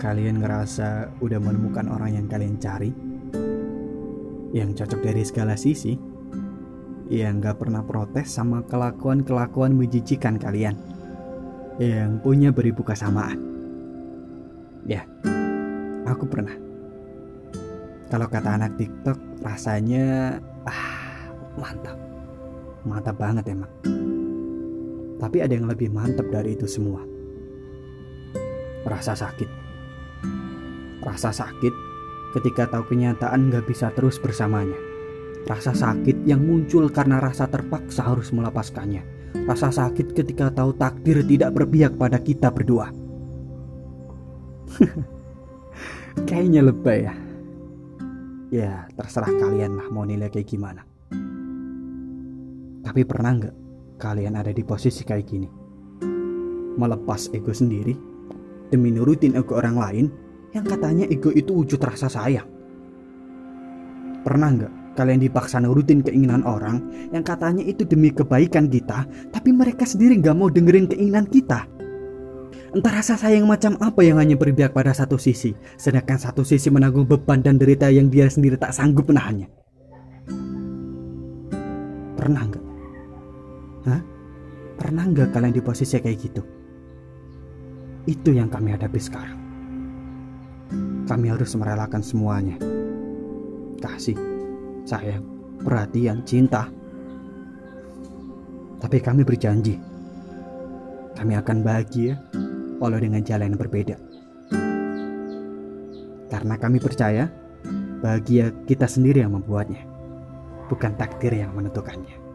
kalian ngerasa udah menemukan orang yang kalian cari? Yang cocok dari segala sisi? Yang gak pernah protes sama kelakuan-kelakuan menjijikan kalian? Yang punya beribu kesamaan? Ya, aku pernah. Kalau kata anak TikTok, rasanya ah mantap. Mantap banget emang. Tapi ada yang lebih mantap dari itu semua. Rasa sakit. Rasa sakit ketika tahu kenyataan gak bisa terus bersamanya. Rasa sakit yang muncul karena rasa terpaksa harus melepaskannya. Rasa sakit ketika tahu takdir tidak berpihak pada kita berdua. Kayaknya lebay ya. Ya terserah kalian lah mau nilai kayak gimana. Tapi pernah nggak kalian ada di posisi kayak gini? Melepas ego sendiri demi nurutin ego orang lain yang katanya ego itu wujud rasa sayang. Pernah nggak kalian dipaksa nurutin keinginan orang yang katanya itu demi kebaikan kita, tapi mereka sendiri nggak mau dengerin keinginan kita? Entah rasa sayang macam apa yang hanya berpihak pada satu sisi, sedangkan satu sisi menanggung beban dan derita yang dia sendiri tak sanggup menahannya. Pernah nggak? Hah? Pernah nggak kalian di posisi kayak gitu? Itu yang kami hadapi sekarang. Kami harus merelakan semuanya. Kasih, sayang, perhatian, cinta. Tapi kami berjanji, kami akan bahagia walau dengan jalan yang berbeda. Karena kami percaya, bahagia kita sendiri yang membuatnya, bukan takdir yang menentukannya.